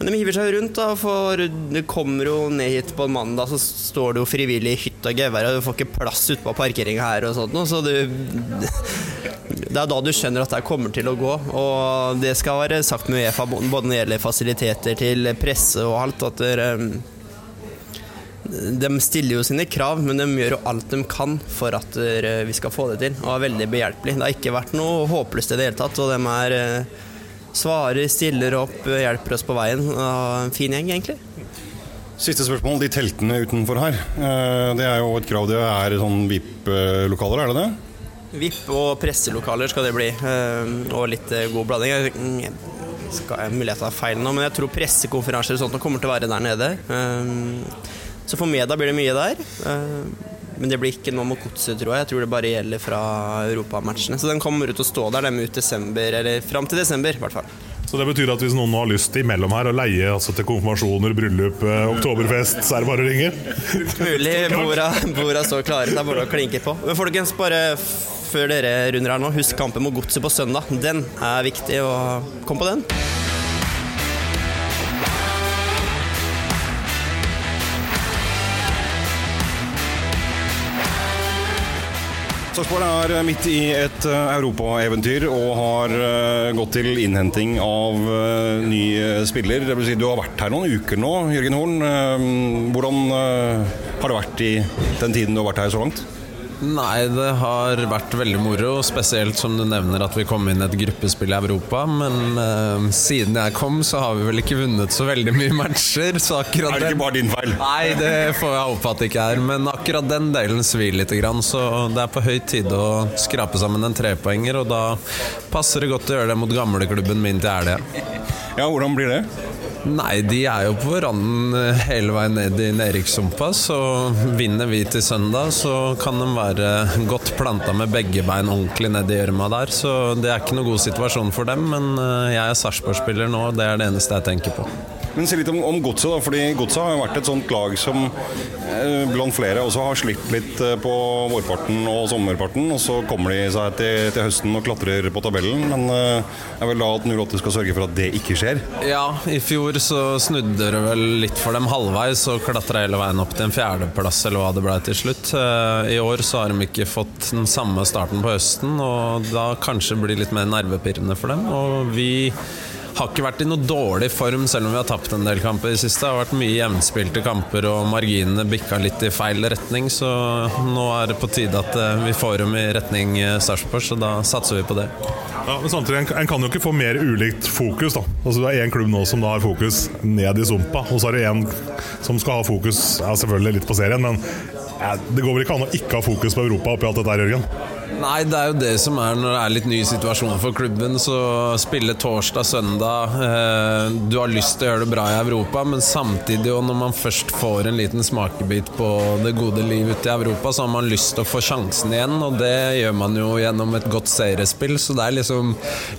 Eh, men de hiver seg rundt, da, for det kommer jo ned hit på en mandag, så står det jo frivillig i hytt og gevær, og du får ikke plass ute på parkeringa her og sånt så du Det er da du skjønner at det kommer til å gå. Og det skal være sagt med Uefa, både når det gjelder fasiliteter til presse og alt, at dere de stiller jo sine krav, men de gjør jo alt de kan for at eh, vi skal få det til. Og er veldig behjelpelig. Det har ikke vært noe håpløst i det hele tatt. Og de er eh, svarer, stiller opp, hjelper oss på veien. En fin gjeng, egentlig. Siste spørsmål. De teltene utenfor her, eh, det er jo et krav. Det er sånn VIP-lokaler, er det det? VIP og presselokaler skal det bli. Og litt god blanding. skal jeg mulighet til å ta feil nå, men jeg tror pressekonferanser og sånt kommer til å være der nede. Så for media blir det mye der. Men det blir ikke noe mot godset, tror jeg. Jeg tror det bare gjelder fra europamatchene. Så den kommer ut å stå der dem ut desember, eller fram til desember, i hvert fall. Så det betyr at hvis noen har lyst imellom her å leie altså til konfirmasjoner, bryllup, eh, oktoberfest, så er det bare å ringe? Mulig. Borda, borda står klare. Det er bare å klinke på. Men folkens, bare før dere runder her nå, husk kampen mot Godset på søndag. Den er viktig, og kom på den. Sarpsborg er midt i et eh, europaeventyr og har eh, gått til innhenting av eh, ny spiller. Det vil si, du har vært her noen uker nå, Jørgen Horn. Hvordan har det vært i den tiden du har vært her så langt? Nei, det har vært veldig moro. Spesielt som du nevner at vi kom inn i et gruppespill i Europa. Men uh, siden jeg kom, så har vi vel ikke vunnet så veldig mye matcher. Så akkurat er det ikke bare din feil? Nei, det får jeg håpe at det ikke er. Men akkurat den delen svir litt. Så det er på høy tid å skrape sammen en trepoenger, og da passer det godt å gjøre det mot gamleklubben min til helga. Ja, hvordan blir det? Nei, de er jo på randen eh, hele veien ned i nedrykkssumpa. Så vinner vi til søndag, så kan de være godt planta med begge bein ordentlig ned i gjørma der. Så det er ikke noe god situasjon for dem, men eh, jeg er Sarpsborg-spiller nå, og det er det eneste jeg tenker på. Men si litt om, om Godset, da. fordi Godset har jo vært et sånt lag som eh, blant flere også har slitt litt eh, på vårparten og sommerparten. Og så kommer de seg til, til høsten og klatrer på tabellen. Men eh, er vel da at 08 skal sørge for at det ikke skjer? Ja, i fjor så snudde det vel litt for dem halvveis og klatra hele veien opp til en fjerdeplass, eller hva det ble til slutt. Eh, I år så har de ikke fått den samme starten på høsten, og da kanskje blir det litt mer nervepirrende for dem. Og vi har ikke vært i noe dårlig form, selv om vi har tapt en del kamper i det siste. Det har vært mye jevnspilte kamper, og marginene bikka litt i feil retning. Så nå er det på tide at eh, vi får dem i retning eh, Sarpsborg, så da satser vi på det. Ja, men samtidig, En kan jo ikke få mer ulikt fokus. da Altså Det er én klubb nå som da har fokus ned i sumpa, og så er det én som skal ha fokus ja, selvfølgelig litt på serien, men ja, det går vel ikke an å ikke ha fokus på Europa oppi alt dette her, Jørgen? Nei, det er jo det som er når det er litt ny situasjon for klubben. Så spille torsdag, søndag eh, Du har lyst til å gjøre det bra i Europa, men samtidig, og når man først får en liten smakebit på det gode liv ute i Europa, så har man lyst til å få sjansen igjen, og det gjør man jo gjennom et godt seriespill. Så det er liksom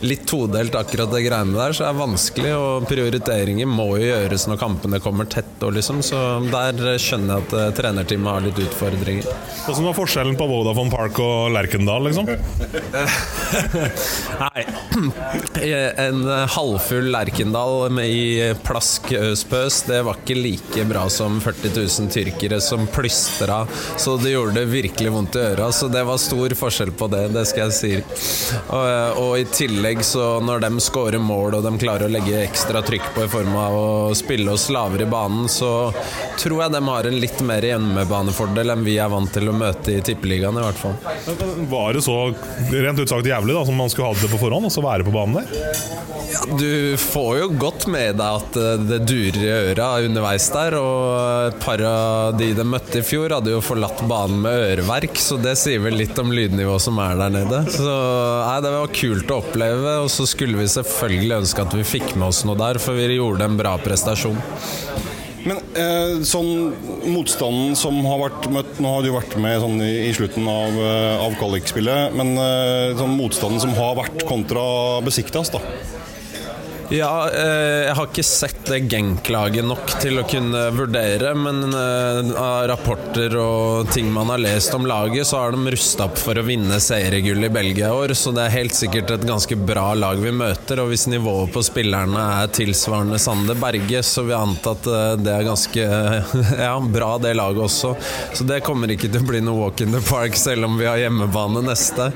litt todelt, akkurat det greiene der. Så det er vanskelig, og prioriteringer må jo gjøres når kampene kommer tett, og liksom. Så der skjønner jeg at eh, trenerteamet har litt utfordringer. Hvordan var forskjellen på Vodafone Park og Lerkendal? Liksom? Nei. En halvfull Lerkendal i plask øspøs, det var ikke like bra som 40 000 tyrkere som plystra så det gjorde virkelig vondt i øra. Så det var stor forskjell på det, det skal jeg si. Og, og i tillegg, så når de scorer mål og de klarer å legge ekstra trykk på i form av å spille oss lavere i banen, så tror jeg de har en litt mer hjemmebanefordel enn vi er vant til å møte i Tippeligaen, i hvert fall. Var det så rent ut sagt jævlig da, som man skulle hatt det på forhånd, og så være på banen der? Ja, du får jo godt med deg at eh, det durer i øra underveis der. Og et par av de de møtte i fjor, hadde jo forlatt banen med øreverk, så det sier vel litt om lydnivået som er der nede. Så nei, det var kult å oppleve, og så skulle vi selvfølgelig ønske at vi fikk med oss noe der, for vi gjorde en bra prestasjon. Men eh, sånn motstanden som har vært møtt Nå har du vært med sånn, i, i, slutten av, eh, av kvalikspillet, men eh, sånn motstanden som har vært kontra Besiktas, da? Ja, eh, jeg har ikke sett det Genk-laget nok til å kunne vurdere, men eh, av rapporter og ting man har lest om laget, så har de rusta opp for å vinne seriegull i Belgia i år, så det er helt sikkert et ganske bra lag vi møter. Og hvis nivået på spillerne er tilsvarende Sander Berge, så vil jeg anta at eh, det er ganske ja, bra, det laget også. Så det kommer ikke til å bli noe walk in the park, selv om vi har hjemmebane neste.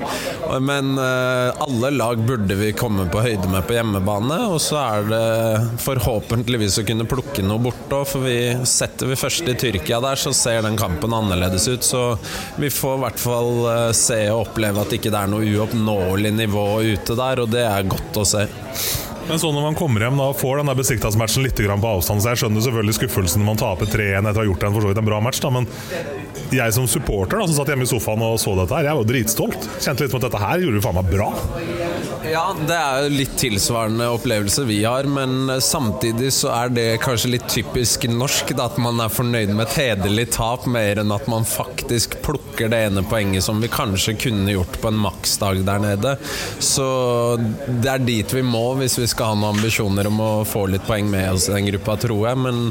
Men alle lag burde vi komme på høyde med på hjemmebane. og så er det forhåpentligvis å kunne plukke noe bort òg. For vi setter vi først i Tyrkia der, så ser den kampen annerledes ut. Så vi får i hvert fall eh, se og oppleve at ikke det er noe uoppnåelig nivå ute der, og det er godt å se. Men så når man kommer hjem da får den Besiktas-matchen litt på avstand, så jeg skjønner selvfølgelig skuffelsen når man taper 3-1 etter å ha gjort en, for så vidt en bra match, da, men jeg som supporter da, som satt hjemme i sofaen og så dette her, jeg var dritstolt. Kjente litt på at dette her gjorde vi faen meg bra. Ja, det er jo litt tilsvarende opplevelse vi har, men samtidig så er det kanskje litt typisk norsk da, at man er fornøyd med et hederlig tap mer enn at man faktisk plukker det ene poenget som vi kanskje kunne gjort på en maksdag der nede. Så det er dit vi må hvis vi skal ha noen ambisjoner om å få litt poeng med oss i den gruppa, tror jeg. Men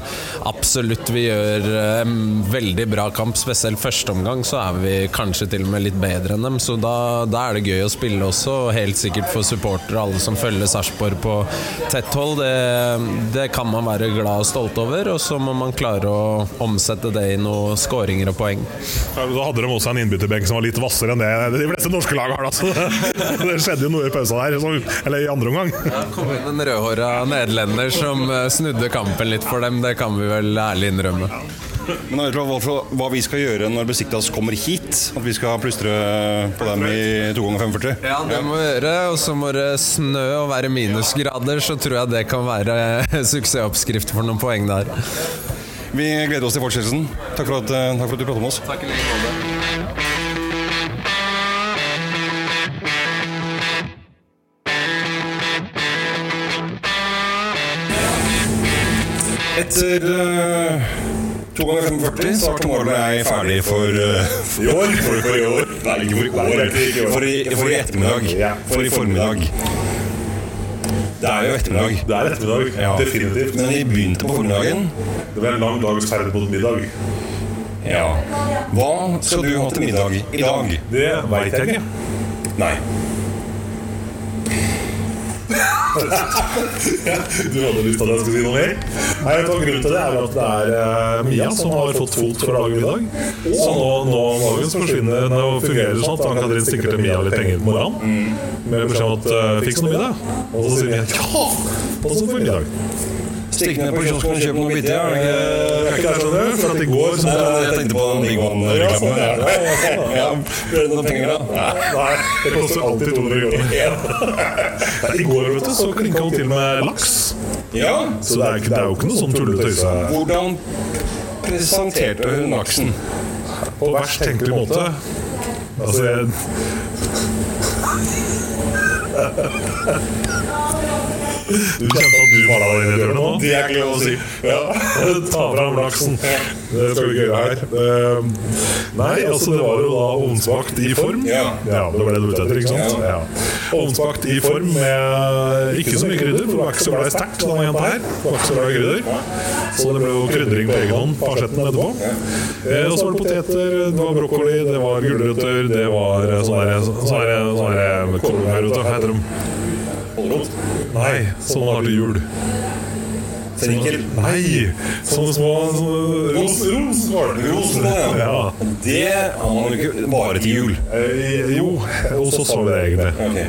absolutt, vi gjør en veldig bra kamp. Spesielt første omgang så er vi kanskje til og med litt bedre enn dem, så da, da er det gøy å spille også. og Helt sikkert for supportere og alle som følger Sarpsborg på tett hold. Det, det kan man være glad og stolt over, og så må man klare å omsette det i noen skåringer og poeng. Ja, Da hadde de også en innbytterbenk som var litt hvassere enn det de fleste norske lag har. Da. Så det, det skjedde jo noe i pausa der, så, eller i andre omgang. Det kom inn en rødhåra nederlender som eh, snudde kampen litt for dem, det kan vi vel ærlig innrømme. Men vet du hva, hva, vi skal gjøre når Besiktas kommer hit? At vi skal plystre på dem i 2 ganger 45? Ja, det må vi gjøre. Og så må det snø og være minusgrader, så tror jeg det kan være suksessoppskrift for noen poeng der. Vi gleder oss til fortsettelsen. Takk for at, eh, takk for at du pratet med oss. Takk i like måte. Etter uh, 2 ganger 45 så Tomorrow og jeg ferdig for eh, I år? For, for i år? Nei, ikke for i år. For i, for i ettermiddag. For i formiddag. Det er jo ettermiddag. Det er ettermiddag. Ja. Definitivt. Men vi begynte på formiddagen. Det var en lang dags ferd mot middag. Ja. Hva skal du ha til middag i dag? Det veit jeg ikke. Nei. Du hadde lyst til at jeg skulle si noe mer? Nei, vet Grunnen til det er at det er eh, Mia som har fått fot for å lage middag. Så nå, nå dagen så forsvinner og fungerer sånn at Ann-Katrin stikker til Mia litt penger på morgenen. Med beskjed om at uh, 'fiks noe middag'. Og så sier Mia ja! Og så får vi middag. Stikk ned på kiosken og kjøp noe bitte. Er det ikke det sånn? For at i går så Jeg tenkte på den Big One-reklamen. Ja, sånn det. Ja, sånn er det. Noen penger, da? Nei, det koster alltid 200 kroner. I går vet du, så klinka hun til med laks. Ja. Så det er, ikke, det er jo ikke noe sånn tulletøyse Hvordan presenterte hun laksen? på verst tenkelig måte. Altså jeg... Du kjente at du var der i døren nå? Det er ikke lov å si. Ja, ta fram laksen. Det skal vi gjøre her. Eh, Nei, altså det var jo da ovnsbakt i form. Ja. det var det du var ute etter, ikke sant? Ja. Ovnsbakt i form med ikke så mye krydder, for det var ikke så glad i sterkt, denne jenta her. Det var ikke så glad i krydder. Så det ble jo krydring på egen hånd på asjetten etterpå. Eh, og så var det poteter, det var brokkoli, det var gulrøtter, det var sånne, sånne sånne, sånne sånne, sånne sånne, sånne, sånne, heter de? Nei, sånn har du jul. Fennikel. Nei! Sånne små ros, ja. Det har man ikke bare til jul. Eh, jo, og så sa vi det egentlig. Okay.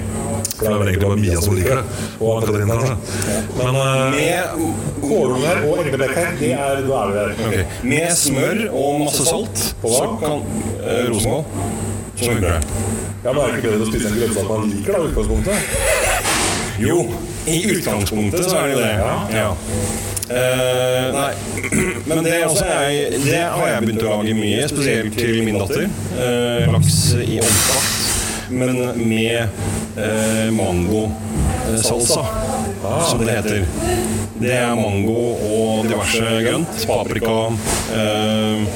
For det er vel egentlig bare Mia som liker det. Og Ann-Katrin, kanskje. Men eh, Med, kålunger og englebekk her, det er, da er vi der. Okay. Med smør og masse salt, så kan eh, rosenkål. Så funker det. Ja, men er det ikke bedre å spise en grønnsak man liker, da, i utgangspunktet? Jo, i utgangspunktet så er det jo det. Ja. Uh, nei, men det, jeg- det har jeg begynt å lage mye, spesielt til min datter. Uh, laks i ovnsbakt, men med uh, mangosalsa, som det heter. Det er mango og diverse grønt. Paprika eh,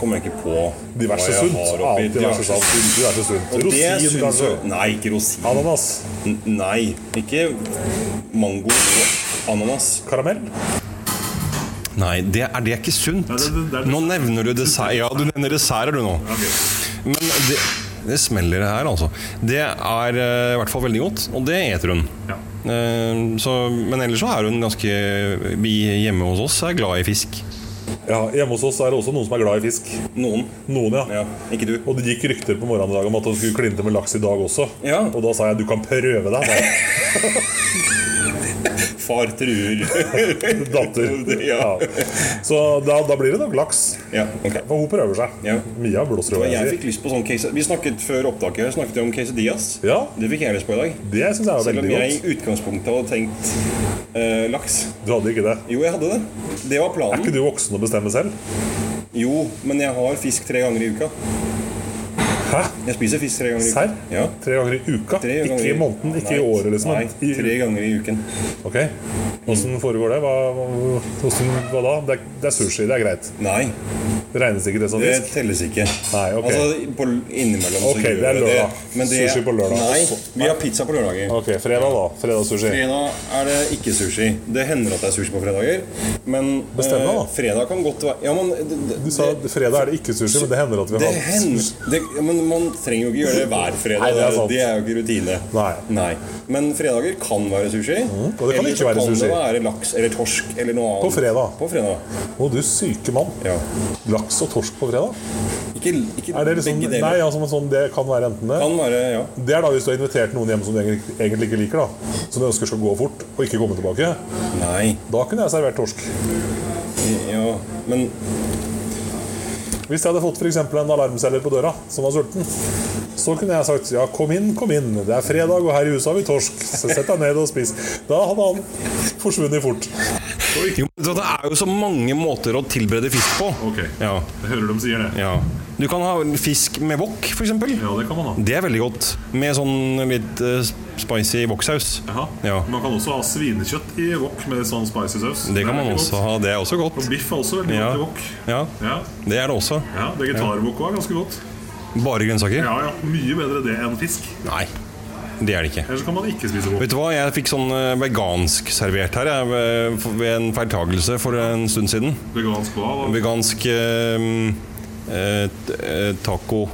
kommer jeg ikke på Diverse hva jeg sunt. har oppi. Diverse sunt. Diverse sunt. Og det Rosin, kanskje. Nei, ikke rosin. Ananas. N- Nei, ikke mango og ananas. Karamell. Nei, det er, det er ikke sunt. det- det er- Nå nevner du dessert. Ja, du nevner desserter du nå. Men det, det smeller her, altså. Det er uh, i hvert fall veldig godt, og det eter hun. Eh, så, men ellers så er hun ganske Vi hjemme hos oss er glad i fisk. Ja, Hjemme hos oss er det også noen som er glad i fisk. Noen. Noen, ja. Ja, ikke du. Og det gikk rykter på morgenen i dag om at du skulle klinte med laks i dag også. Ja. Og da sa jeg du kan prøve deg. Far truer datter. Ja. Så da, da blir det nok laks. Ja, okay. For hun prøver seg. Ja. Mia blåser over. jeg fikk lyst på sånn case Vi snakket før opptaket Vi snakket om quesadillas. Ja. Det fikk jeg lyst på i dag. Det synes jeg var Selv om jeg i utgangspunktet hadde tenkt uh, laks. Du hadde ikke det? Jo, jeg hadde det. Det var Er ikke du voksen og bestemmer selv? Jo, men jeg har fisk tre ganger i uka. Hæ? Jeg spiser fisk tre ganger i uka. Serr? Ja. Tre ganger i uka? Tre ganger Ikke i måneden, ikke i året, liksom. Nei, tre ganger i uken. ok. Åssen foregår det? Hva, hvordan, hva da? Det er, det er sushi, det er greit. Nei, Det regnes ikke det som det telles ikke. Nei, ok. Altså, på, innimellom så Ok, gjør det er lørdag. Men det, Sushi på lørdag Nei, også. vi har pizza på lørdager. Ok, fredag, da. Fredagssushi. Fredag er det ikke sushi. Det hender at det er sushi på fredager. Men Bestem deg, da. eh, fredag kan godt være Ja, men det, det, Du sa at fredag er det ikke sushi, men det hender at vi det har hender det, ja, Men man trenger jo ikke gjøre det hver fredag. Nei, det er sant. det er jo ikke rutine. Nei. Men fredager kan være sushi. og det kan eller ikke så være kan sushi. det være laks eller torsk eller noe annet. På fredag. På fredag. Å, du syke mann. Ja. Laks og torsk på fredag? Ikke, ikke Er det liksom begge deler. Nei, altså, men sånn, det kan være enten det. Kan være, ja. Det er da hvis du har invitert noen hjem som du egentlig egentlig ikke liker, da. Som du ønsker skal gå fort og ikke komme tilbake. Nei. Da kunne jeg servert torsk. Ja, men Hvis jeg hadde fått for eksempel en alarmselger på døra som var sulten, så kunne jeg sagt ja, kom inn, kom inn. Det er fredag, og her i huset har vi torsk. Så sett deg ned og spis. Da hadde han forsvunnet fort. Jo, så Det er jo så mange måter å tilberede fisk på. Ok. Ja, Jeg hører dem sier det. ja. Du kan ha fisk med wok, f.eks. Ja, det kan man ha. Det er veldig godt. Med sånn litt uh, spicy woksaus. Ja. Man kan også ha svinekjøtt i wok med sånn spicy saus. Det kan man også ha. Det er også godt. Og biff er også veldig Ja. godt i wok. Ja, Ja, det er det også. ja Vegetarwok er ganske godt. Bare grønnsaker? Ja, ja, Mye bedre det enn fisk. Nei, det er det ikke. Ellers kan man ikke spise wok. Vet du hva, Jeg fikk sånn eh, vegansk servert her jeg, ved- en feiltagelse for en stund siden. Vegansk hva? hva? Vegansk eh, eh, eh, taco.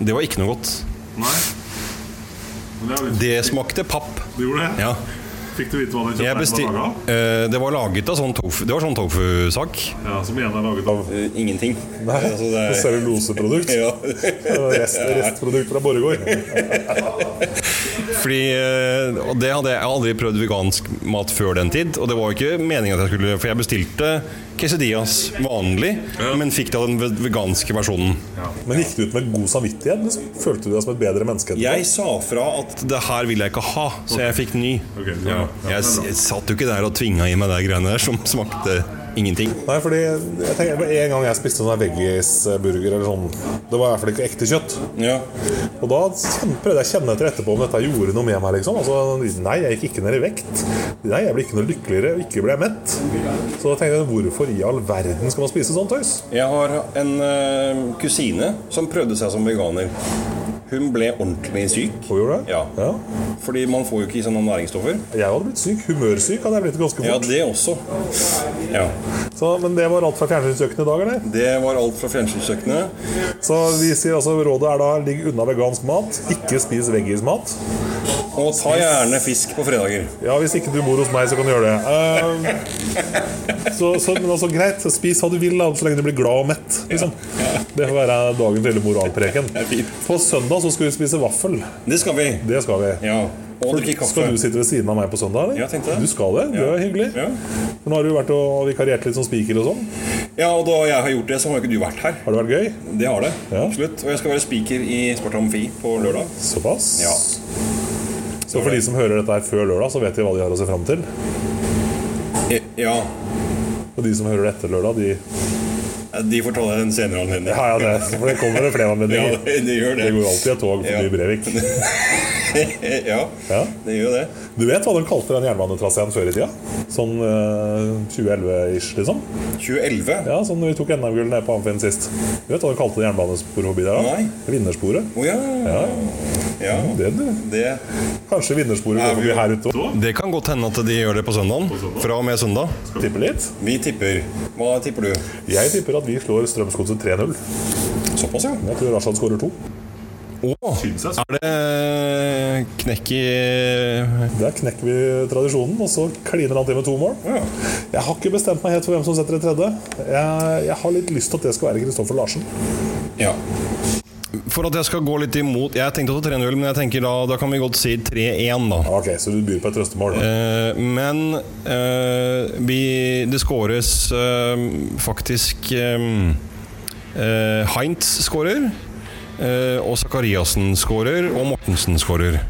Det var ikke noe godt. Nei. Det, litt... Det smakte papp. Du gjorde det? Ja. Fikk du vite hva det kjøttet besti var laga av? eh, det var laget av sånn tofu Det var sånn tofu-sak. Ja, som igjen er laget av ingenting. Nei, Altså, det er- celluloseprodukt. Ja. Rest, restprodukt fra Borregaard. Fordi, eh, og det hadde jeg aldri prøvd vegansk mat før den tid. Og det var jo ikke meningen at jeg skulle For jeg bestilte quesadillas vanlig, men fikk da den veganske versjonen. Men gikk du ut med god samvittighet? Liksom? Følte du deg som et bedre menneske? Jeg sa fra at det her vil jeg ikke ha, så jeg fikk ny. Okay, det ja. Ja, Jeg, det jeg satt jo ikke der og tvinga i meg de greiene der som smakte ingenting. Nei, fordi jeg tenker En gang jeg spiste sånn veggisburger eller sånn Det var i hvert fall ikke ekte kjøtt. Ja. Og da prøvde jeg å kjenne etter etterpå om dette gjorde noe med meg. liksom altså, Nei, jeg gikk ikke ned i vekt. Nei, jeg ble ikke noe lykkeligere, og ikke ble jeg mett. Så da tenkte jeg, hvorfor i all verden skal man spise sånn tøys? Jeg har en eh, kusine som prøvde seg som veganer. Hun ble ordentlig syk. Hun gjorde det? Ja. ja. Fordi man får jo ikke i sånne næringsstoffer. Jeg hadde blitt syk. Humørsyk hadde jeg blitt ganske Ja, det også. Ja. Så, men det var alt fra fjernsynskjøkkenet i dag, eller? Det var alt fra fjernsynskjøkkenet. Så vi sier altså rådet er da ligg unna vegansk mat. Ikke spis veggismat. Og ta gjerne fisk på fredager. Ja, hvis ikke du bor hos meg, så kan du gjøre det. Eh, så, så, men altså, greit, spis hva du vil, så lenge du blir glad og mett. Liksom. Det får være dagens lille moralpreken. På søndag så skal vi spise vaffel. Det skal vi. Det skal vi. Ja. Skal du sitte ved siden av meg på søndag? eller? Ja, tenkte jeg Du skal det? Det Ja. er hyggelig. Ja. For nå har du vært og vikariert litt som spiker og sånn. Ja, og da jeg har gjort det, så har jo ikke du vært her. Har det vært gøy? Det har det. Ja. Absolutt. Og jeg skal være speaker i Sport Amfi på lørdag. Såpass? Ja. Så for de som hører dette her før lørdag, så vet de hva de har å se fram til. Ja. Og de som hører det etter lørdag, de De får ta det en senere anledning. Ja, ja, det, for det kommer det flere Ja, anledninger. det, det gjør det. Det går alltid et tog forbi Ja. Brevik. ja, Ja. det gjør det. Du vet hva de kalte den jernbanetraseen før i tida? Sånn eh, 2011-ish, liksom? 2011? Ja, sånn når vi tok NM-gull nede på Amfinn sist. Du vet hva de kalte jernbanesporet forbi der? da? Nei. Vinnersporet. Oh, ja. Ja, ja. det du. Det, Kanskje vinnersporet går forbi her ute òg? det kan godt hende at de gjør det på søndagen. Fra og med søndag. Tipper litt. Vi tipper. Hva tipper du? Jeg tipper at vi slår Strømsgodset 3-0. Såpass, ja. Jeg tror Rashad skårer to. Å, er det knekk i Der knekker vi tradisjonen, og så kliner han til med to mål. Ja. Jeg har ikke bestemt meg helt for hvem som setter det tredje. Jeg, jeg har litt lyst til at det skal være Kristoffer Larsen. Ja. For at jeg skal gå litt imot Jeg tenkte også 3-0, men jeg tenker da, da kan vi godt si 3-1, da. Ok, Så du byr på et trøstemål? Eh, men eh, vi, det skåres eh, faktisk eh, eh, Heinz skårer. Eh, og Zakariassen skårer, og Mortensen skårer.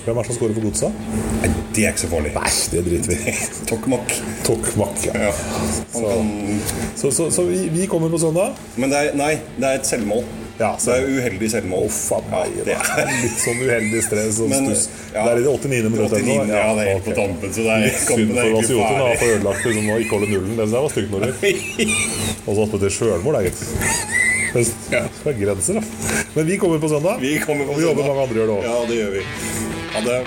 Hvem er det som skårer for Godsa? Nei, det er ikke så farlig. Nei, det driter vi i. Tokmak. Tokmak, ja. Ja. Så, så, så, så vi, vi kommer på søndag? Men det er, nei, det er et selvmål. Ja, Det er uheldig selvmål. Oh, faen. Ja, det er Litt sånn uheldig stress og Men, stuss. ja. Det er i det 89. minuttet. 89, ja, det er helt på tampen, så det er- Litt synd for Vasiotin ferdig. for ødelagt liksom, og ikke holde nullen. Det der var stygt, Norge. Og så attpåtil sjølmål, da, gitt. Skal grenser, da. Men vi kommer på søndag. Vi kommer på og vi håper mange andre gjør det òg. Ja, det gjør vi. Ha det.